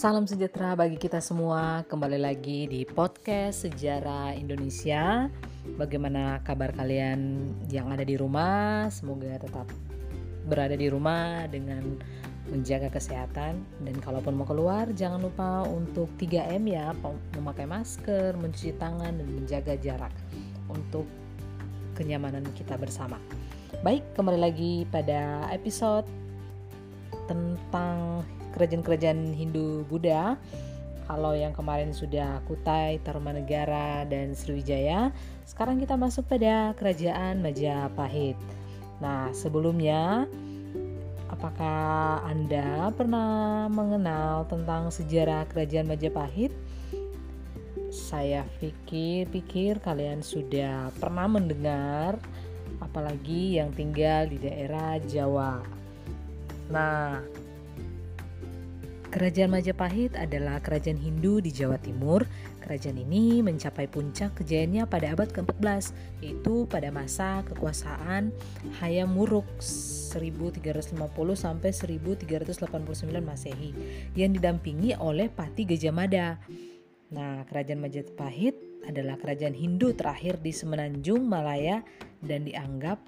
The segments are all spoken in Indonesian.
Salam sejahtera bagi kita semua. Kembali lagi di podcast Sejarah Indonesia. Bagaimana kabar kalian yang ada di rumah? Semoga tetap berada di rumah dengan menjaga kesehatan dan kalaupun mau keluar jangan lupa untuk 3M ya, memakai masker, mencuci tangan dan menjaga jarak untuk kenyamanan kita bersama. Baik, kembali lagi pada episode tentang kerajaan-kerajaan Hindu Buddha. Kalau yang kemarin sudah Kutai, Tarumanegara, dan Sriwijaya, sekarang kita masuk pada kerajaan Majapahit. Nah, sebelumnya apakah Anda pernah mengenal tentang sejarah kerajaan Majapahit? Saya pikir-pikir kalian sudah pernah mendengar apalagi yang tinggal di daerah Jawa. Nah, Kerajaan Majapahit adalah kerajaan Hindu di Jawa Timur. Kerajaan ini mencapai puncak kejayaannya pada abad ke-14, yaitu pada masa kekuasaan Hayam Wuruk 1350 sampai 1389 Masehi yang didampingi oleh Pati Gajah Mada. Nah, kerajaan Majapahit adalah kerajaan Hindu terakhir di Semenanjung Malaya dan dianggap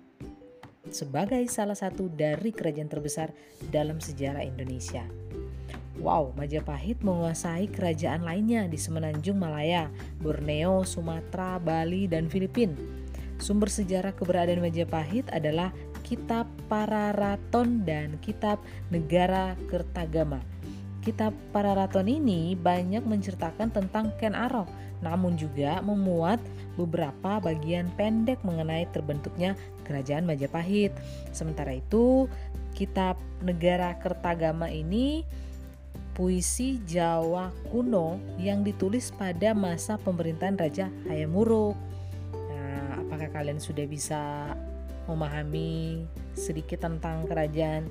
sebagai salah satu dari kerajaan terbesar dalam sejarah Indonesia. Wow, Majapahit menguasai kerajaan lainnya di Semenanjung Malaya, Borneo, Sumatera, Bali, dan Filipina. Sumber sejarah keberadaan Majapahit adalah Kitab Pararaton dan Kitab Negara Kertagama. Kitab Pararaton ini banyak menceritakan tentang Ken Arok, namun juga memuat beberapa bagian pendek mengenai terbentuknya kerajaan Majapahit. Sementara itu, Kitab Negara Kertagama ini puisi Jawa kuno yang ditulis pada masa pemerintahan Raja Hayam Wuruk. Nah, apakah kalian sudah bisa memahami sedikit tentang kerajaan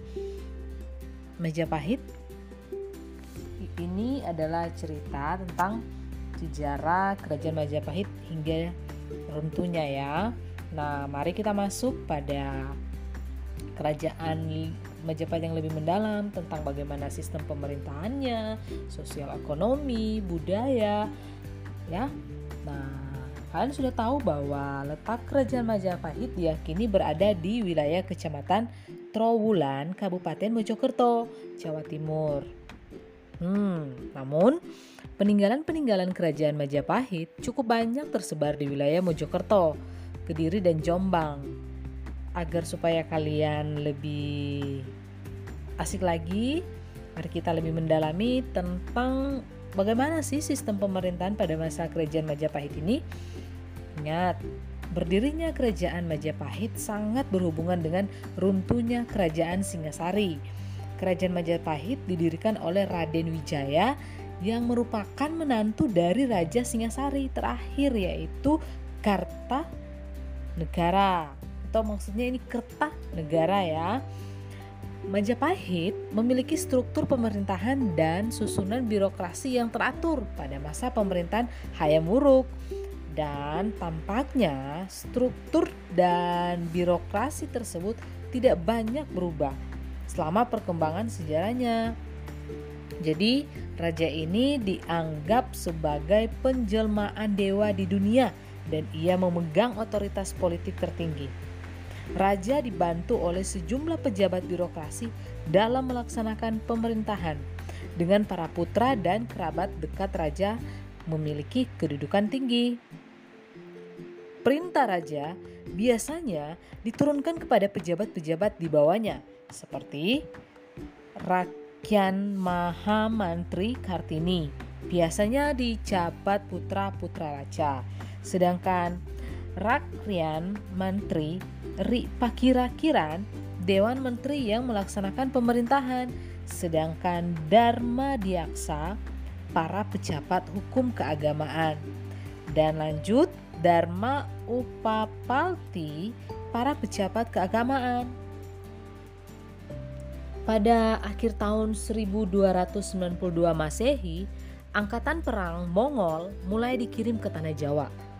Majapahit? Ini adalah cerita tentang sejarah kerajaan Majapahit hingga runtuhnya ya. Nah, mari kita masuk pada kerajaan Majapahit yang lebih mendalam tentang bagaimana sistem pemerintahannya, sosial ekonomi, budaya, ya. Nah, kalian sudah tahu bahwa letak kerajaan Majapahit diyakini berada di wilayah Kecamatan Trowulan, Kabupaten Mojokerto, Jawa Timur. Hmm, namun peninggalan-peninggalan kerajaan Majapahit cukup banyak tersebar di wilayah Mojokerto, Kediri dan Jombang agar supaya kalian lebih asik lagi, mari kita lebih mendalami tentang bagaimana sih sistem pemerintahan pada masa kerajaan Majapahit ini. Ingat, berdirinya kerajaan Majapahit sangat berhubungan dengan runtuhnya kerajaan Singasari. Kerajaan Majapahit didirikan oleh Raden Wijaya yang merupakan menantu dari Raja Singasari terakhir yaitu Karta Negara atau maksudnya ini kerta negara ya. Majapahit memiliki struktur pemerintahan dan susunan birokrasi yang teratur pada masa pemerintahan Hayam Wuruk dan tampaknya struktur dan birokrasi tersebut tidak banyak berubah selama perkembangan sejarahnya. Jadi, raja ini dianggap sebagai penjelmaan dewa di dunia dan ia memegang otoritas politik tertinggi. Raja dibantu oleh sejumlah pejabat birokrasi dalam melaksanakan pemerintahan. Dengan para putra dan kerabat dekat raja memiliki kedudukan tinggi. Perintah raja biasanya diturunkan kepada pejabat-pejabat di bawahnya, seperti Rakyan Mahamantri Kartini. Biasanya dijabat putra-putra raja. Sedangkan Rakyan Mantri Ri Pakira-kiran Dewan Menteri yang melaksanakan pemerintahan, sedangkan Dharma Diaksa para pejabat hukum keagamaan. Dan lanjut Dharma Upapalti para pejabat keagamaan. Pada akhir tahun 1292 Masehi, angkatan perang Mongol mulai dikirim ke tanah Jawa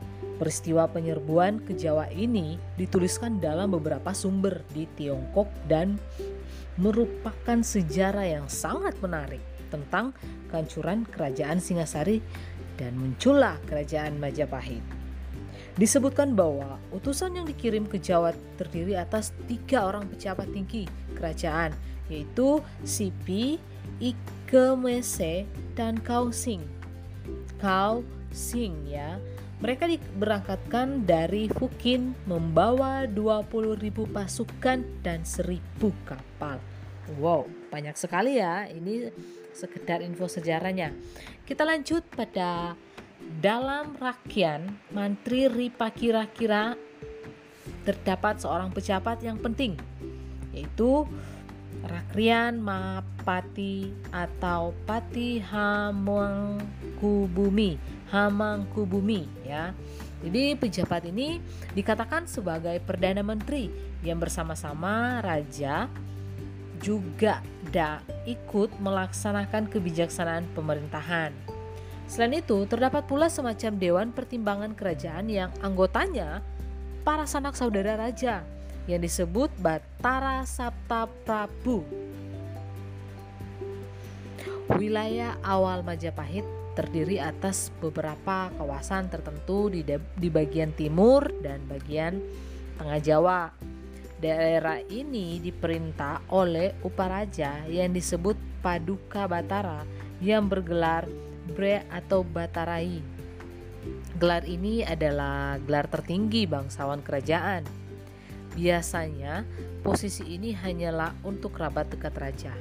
Peristiwa penyerbuan ke Jawa ini dituliskan dalam beberapa sumber di Tiongkok dan merupakan sejarah yang sangat menarik. tentang kehancuran kerajaan Singasari dan muncullah kerajaan Majapahit. Disebutkan bahwa utusan yang dikirim ke Jawa terdiri atas tiga orang pejabat tinggi kerajaan, yaitu Sipi, Ikemese, dan Kausing. Kausing ya. Mereka diberangkatkan dari Fukin membawa 20.000 pasukan dan 1.000 kapal. Wow, banyak sekali ya. Ini sekedar info sejarahnya. Kita lanjut pada dalam rakyat Mantri Ripa kira-kira terdapat seorang pejabat yang penting yaitu Rakrian Mapati atau Pati Hamangkubumi Hamangkubumi ya jadi pejabat ini dikatakan sebagai Perdana Menteri yang bersama-sama Raja juga da ikut melaksanakan kebijaksanaan pemerintahan. Selain itu, terdapat pula semacam dewan pertimbangan kerajaan yang anggotanya para sanak saudara raja yang disebut Batara Sabta Prabu. Wilayah awal Majapahit terdiri atas beberapa kawasan tertentu di, di bagian timur dan bagian tengah Jawa. Daerah ini diperintah oleh Uparaja yang disebut Paduka Batara yang bergelar Bre atau Batarai. Gelar ini adalah gelar tertinggi bangsawan kerajaan. Biasanya, posisi ini hanyalah untuk kerabat dekat raja.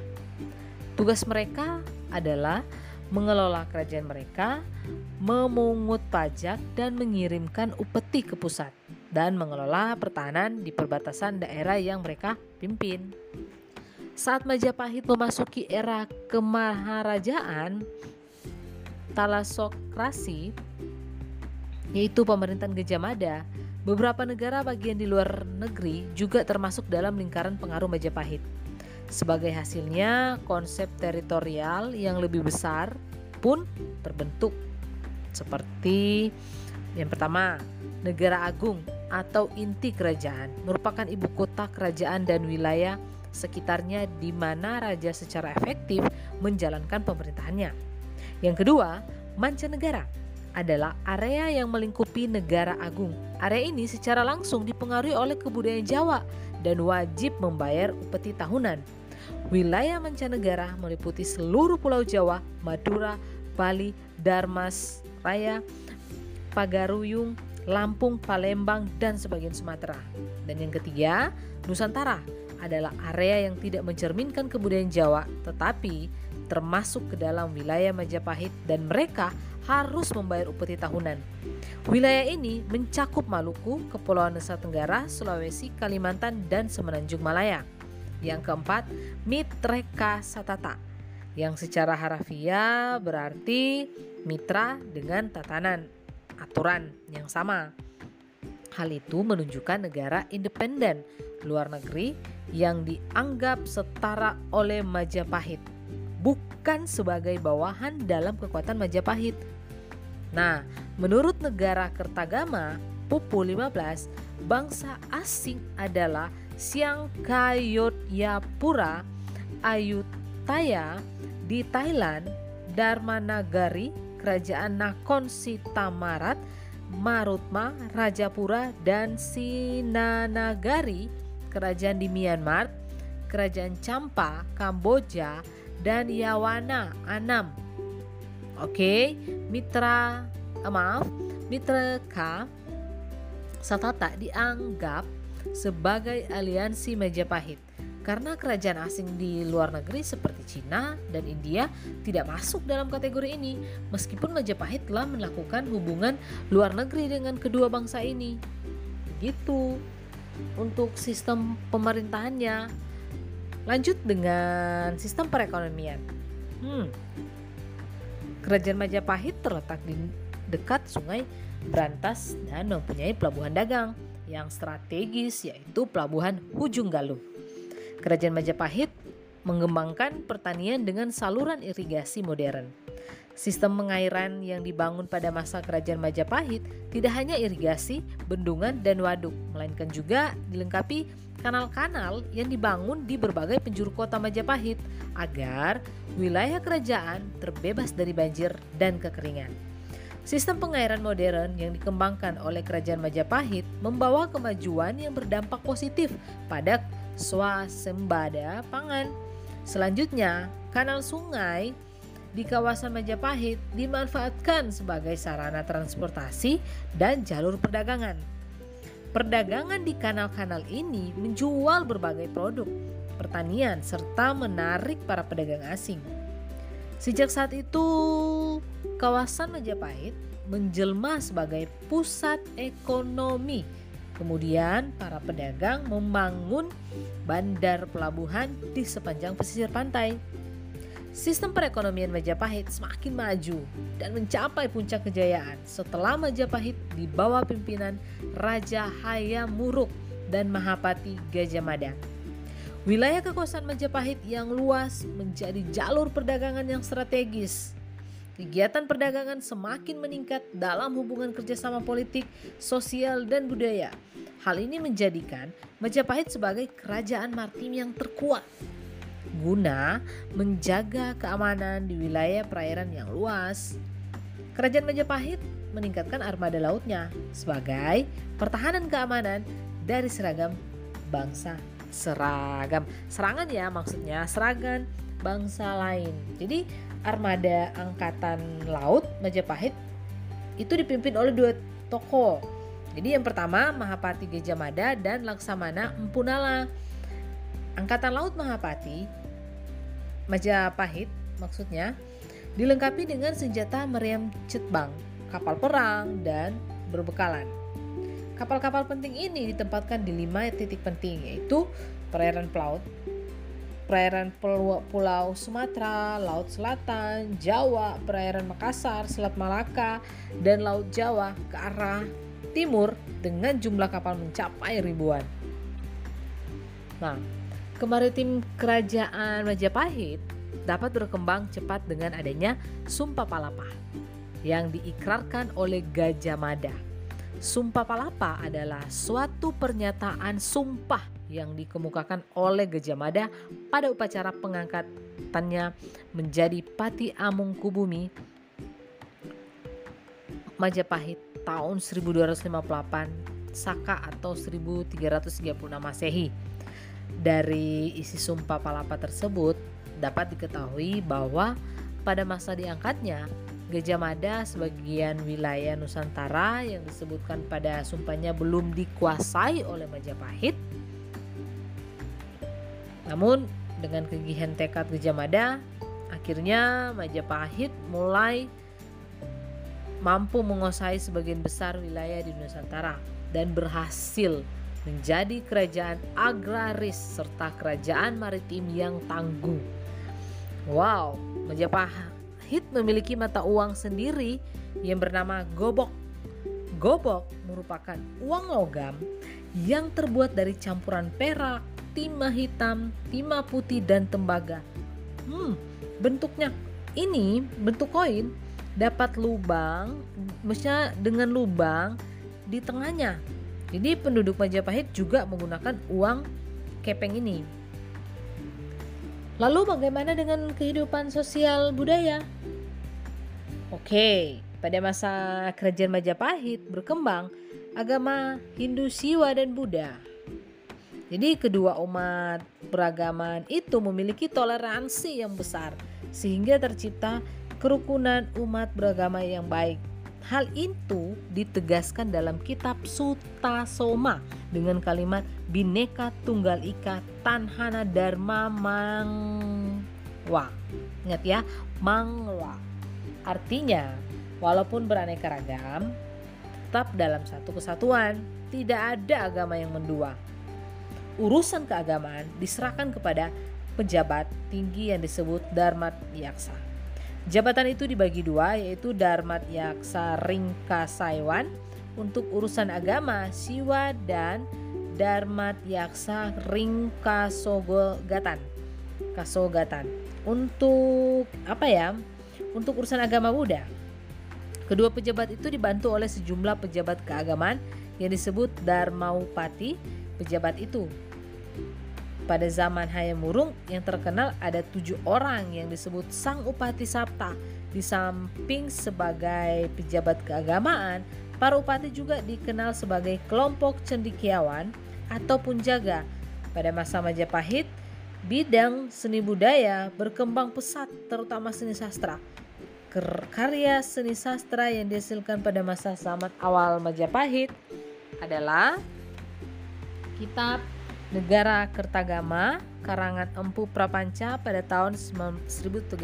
Tugas mereka adalah mengelola kerajaan mereka, memungut pajak, dan mengirimkan upeti ke pusat, dan mengelola pertahanan di perbatasan daerah yang mereka pimpin. Saat Majapahit memasuki era kemaharajaan, talasokrasi yaitu pemerintahan Gajah Mada, beberapa negara bagian di luar negeri juga termasuk dalam lingkaran pengaruh Majapahit. Sebagai hasilnya, konsep teritorial yang lebih besar pun terbentuk. Seperti yang pertama, negara agung atau inti kerajaan merupakan ibu kota kerajaan dan wilayah sekitarnya di mana raja secara efektif menjalankan pemerintahannya. Yang kedua, mancanegara adalah area yang melingkupi negara agung. Area ini secara langsung dipengaruhi oleh kebudayaan Jawa dan wajib membayar upeti tahunan. Wilayah mancanegara meliputi seluruh pulau Jawa, Madura, Bali, Darmas, Raya, Pagaruyung, Lampung, Palembang, dan sebagian Sumatera. Dan yang ketiga, Nusantara adalah area yang tidak mencerminkan kebudayaan Jawa, tetapi termasuk ke dalam wilayah Majapahit dan mereka harus membayar upeti tahunan. Wilayah ini mencakup Maluku, Kepulauan Nusa Tenggara, Sulawesi, Kalimantan, dan Semenanjung Malaya. Yang keempat, Mitreka Satata, yang secara harafiah berarti mitra dengan tatanan aturan yang sama. Hal itu menunjukkan negara independen luar negeri yang dianggap setara oleh Majapahit bukan sebagai bawahan dalam kekuatan Majapahit. Nah, menurut negara Kertagama, Pupu 15, bangsa asing adalah Siang Kayotyapura, Ayutthaya di Thailand, Dharmanagari, Kerajaan Nakon Sitamarat, Marutma, Rajapura, dan Sinanagari, Kerajaan di Myanmar, Kerajaan Champa, Kamboja, dan Yawana Anam. Oke, mitra eh, maaf, mitra K Satata dianggap sebagai aliansi Majapahit karena kerajaan asing di luar negeri seperti Cina dan India tidak masuk dalam kategori ini meskipun Majapahit telah melakukan hubungan luar negeri dengan kedua bangsa ini. Begitu untuk sistem pemerintahannya. Lanjut dengan sistem perekonomian. Hmm. Kerajaan Majapahit terletak di dekat Sungai Brantas dan mempunyai pelabuhan dagang yang strategis yaitu pelabuhan Hujung Galuh. Kerajaan Majapahit mengembangkan pertanian dengan saluran irigasi modern. Sistem pengairan yang dibangun pada masa Kerajaan Majapahit tidak hanya irigasi, bendungan, dan waduk, melainkan juga dilengkapi kanal-kanal yang dibangun di berbagai penjuru kota Majapahit agar wilayah kerajaan terbebas dari banjir dan kekeringan. Sistem pengairan modern yang dikembangkan oleh Kerajaan Majapahit membawa kemajuan yang berdampak positif pada swasembada pangan. Selanjutnya, kanal sungai di kawasan Majapahit dimanfaatkan sebagai sarana transportasi dan jalur perdagangan. Perdagangan di kanal-kanal ini menjual berbagai produk pertanian serta menarik para pedagang asing. Sejak saat itu, kawasan Majapahit menjelma sebagai pusat ekonomi. Kemudian, para pedagang membangun bandar pelabuhan di sepanjang pesisir pantai. Sistem perekonomian Majapahit semakin maju dan mencapai puncak kejayaan setelah Majapahit di bawah pimpinan Raja Hayam Muruk dan Mahapati Gajah Mada. Wilayah kekuasaan Majapahit yang luas menjadi jalur perdagangan yang strategis. Kegiatan perdagangan semakin meningkat dalam hubungan kerjasama politik, sosial, dan budaya. Hal ini menjadikan Majapahit sebagai kerajaan maritim yang terkuat guna menjaga keamanan di wilayah perairan yang luas. Kerajaan Majapahit meningkatkan armada lautnya sebagai pertahanan keamanan dari seragam bangsa seragam serangan ya maksudnya seragam bangsa lain. Jadi armada angkatan laut Majapahit itu dipimpin oleh dua tokoh. Jadi yang pertama Mahapati Gajah Mada dan Laksamana Empunala. Angkatan Laut Mahapati Majapahit maksudnya dilengkapi dengan senjata meriam cetbang, kapal perang, dan berbekalan. Kapal-kapal penting ini ditempatkan di lima titik penting yaitu perairan Pelaut, perairan Pulau Sumatera, Laut Selatan, Jawa, perairan Makassar, Selat Malaka, dan Laut Jawa ke arah timur dengan jumlah kapal mencapai ribuan. Nah, Kemaritim kerajaan Majapahit dapat berkembang cepat dengan adanya Sumpah Palapa yang diikrarkan oleh Gajah Mada. Sumpah Palapa adalah suatu pernyataan sumpah yang dikemukakan oleh Gajah Mada pada upacara pengangkatannya menjadi Pati Amungkubumi Majapahit tahun 1258 Saka atau 1336 Masehi. Dari isi sumpah palapa tersebut dapat diketahui bahwa pada masa diangkatnya Gajah Mada sebagian wilayah Nusantara yang disebutkan pada sumpahnya belum dikuasai oleh Majapahit. Namun dengan kegigihan tekad Gajah Mada, akhirnya Majapahit mulai mampu menguasai sebagian besar wilayah di Nusantara dan berhasil menjadi kerajaan agraris serta kerajaan maritim yang tangguh. Wow, Majapahit memiliki mata uang sendiri yang bernama gobok. Gobok merupakan uang logam yang terbuat dari campuran perak, timah hitam, timah putih, dan tembaga. Hmm, bentuknya ini bentuk koin dapat lubang, maksudnya dengan lubang di tengahnya jadi penduduk Majapahit juga menggunakan uang kepeng ini. Lalu bagaimana dengan kehidupan sosial budaya? Oke, pada masa kerajaan Majapahit berkembang agama Hindu Siwa dan Buddha. Jadi kedua umat beragaman itu memiliki toleransi yang besar sehingga tercipta kerukunan umat beragama yang baik Hal itu ditegaskan dalam kitab Sutta Soma dengan kalimat Bineka Tunggal Ika Tanhana Dharma Mangwa. Ingat ya, Mangwa. Artinya, walaupun beraneka ragam, tetap dalam satu kesatuan, tidak ada agama yang mendua. Urusan keagamaan diserahkan kepada pejabat tinggi yang disebut Dharma Yaksa. Jabatan itu dibagi dua yaitu Darmat Yaksa Ringka Saiwan untuk urusan agama Siwa dan Darmat Yaksa Ringka Sogogatan. Kasogatan. Untuk apa ya? untuk urusan agama Buddha. Kedua pejabat itu dibantu oleh sejumlah pejabat keagamaan yang disebut Dharmaupati. Pejabat itu pada zaman Hayam Wurung yang terkenal ada tujuh orang yang disebut Sang Upati Sapta. Di samping sebagai pejabat keagamaan, para upati juga dikenal sebagai kelompok cendikiawan ataupun jaga. Pada masa Majapahit, bidang seni budaya berkembang pesat terutama seni sastra karya seni sastra yang dihasilkan pada masa zaman awal Majapahit adalah kitab Negara Kertagama karangan Empu Prapanca pada tahun 1365.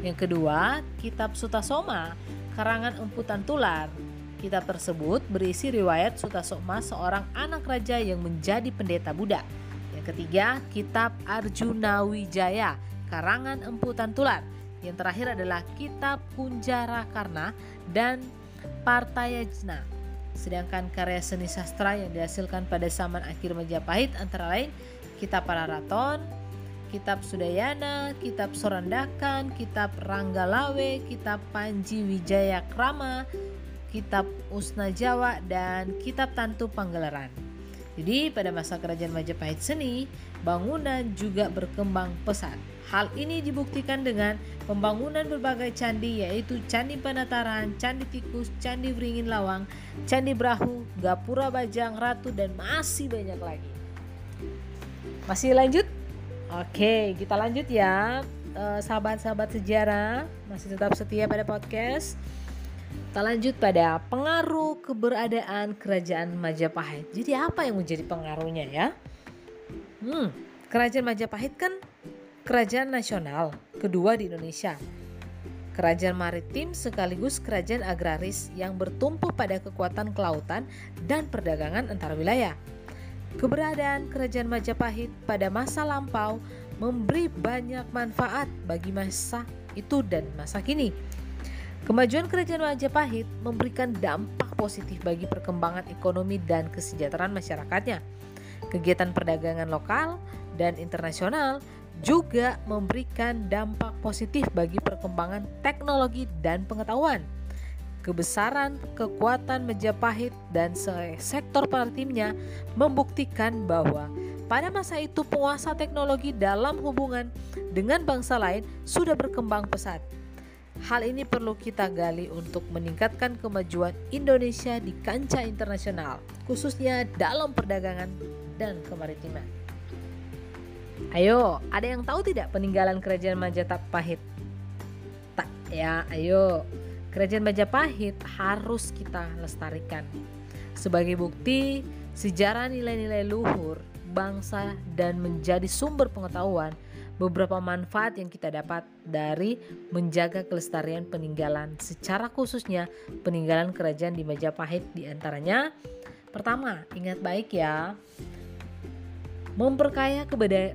Yang kedua, kitab Sutasoma karangan Empu Tantular. Kitab tersebut berisi riwayat Sutasoma seorang anak raja yang menjadi pendeta Buddha. Yang ketiga, kitab Arjuna Wijaya karangan Empu Tantular yang terakhir adalah Kitab Kunjara Karna dan Partayajna. Sedangkan karya seni sastra yang dihasilkan pada zaman akhir Majapahit antara lain Kitab Pararaton, Kitab Sudayana, Kitab Sorandakan, Kitab Ranggalawe, Kitab Panji Wijaya Krama, Kitab Usna Jawa, dan Kitab Tantu Panggelaran. Jadi pada masa kerajaan Majapahit seni, bangunan juga berkembang pesat. Hal ini dibuktikan dengan pembangunan berbagai candi yaitu Candi Penataran, Candi Tikus, Candi Beringin Lawang, Candi Brahu, Gapura Bajang Ratu dan masih banyak lagi. Masih lanjut? Oke, kita lanjut ya. Eh, sahabat-sahabat sejarah masih tetap setia pada podcast. Kita lanjut pada pengaruh keberadaan kerajaan Majapahit. Jadi apa yang menjadi pengaruhnya ya? Hmm, kerajaan Majapahit kan kerajaan nasional kedua di Indonesia. Kerajaan maritim sekaligus kerajaan agraris yang bertumpu pada kekuatan kelautan dan perdagangan antar wilayah. Keberadaan kerajaan Majapahit pada masa lampau memberi banyak manfaat bagi masa itu dan masa kini. Kemajuan kerajaan Majapahit memberikan dampak positif bagi perkembangan ekonomi dan kesejahteraan masyarakatnya. Kegiatan perdagangan lokal dan internasional juga memberikan dampak positif bagi perkembangan teknologi dan pengetahuan. Kebesaran kekuatan Majapahit dan sektor maritimnya membuktikan bahwa pada masa itu penguasa teknologi dalam hubungan dengan bangsa lain sudah berkembang pesat. Hal ini perlu kita gali untuk meningkatkan kemajuan Indonesia di kancah internasional, khususnya dalam perdagangan dan kemaritiman. Ayo, ada yang tahu tidak peninggalan kerajaan Majapahit? Tak ya, ayo. Kerajaan Majapahit harus kita lestarikan. Sebagai bukti sejarah nilai-nilai luhur bangsa dan menjadi sumber pengetahuan beberapa manfaat yang kita dapat dari menjaga kelestarian peninggalan secara khususnya peninggalan kerajaan di Majapahit di antaranya pertama ingat baik ya memperkaya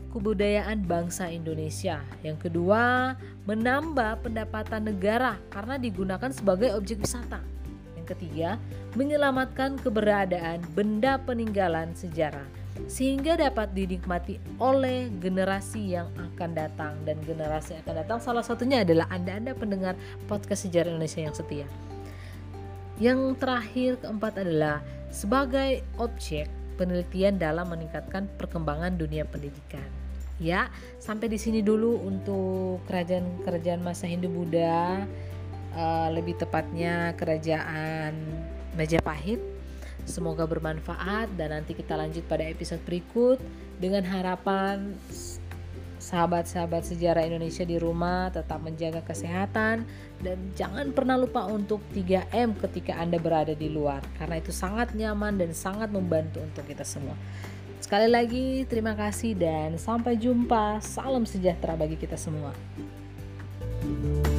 kebudayaan bangsa Indonesia. Yang kedua, menambah pendapatan negara karena digunakan sebagai objek wisata. Yang ketiga, menyelamatkan keberadaan benda peninggalan sejarah sehingga dapat dinikmati oleh generasi yang akan datang dan generasi yang akan datang salah satunya adalah Anda-anda pendengar podcast sejarah Indonesia yang setia. Yang terakhir keempat adalah sebagai objek penelitian dalam meningkatkan perkembangan dunia pendidikan. Ya, sampai di sini dulu untuk kerajaan-kerajaan masa Hindu Buddha, uh, lebih tepatnya kerajaan Majapahit. Semoga bermanfaat dan nanti kita lanjut pada episode berikut dengan harapan sahabat-sahabat sejarah Indonesia di rumah tetap menjaga kesehatan dan jangan pernah lupa untuk 3M ketika Anda berada di luar karena itu sangat nyaman dan sangat membantu untuk kita semua. Sekali lagi terima kasih dan sampai jumpa. Salam sejahtera bagi kita semua. thank you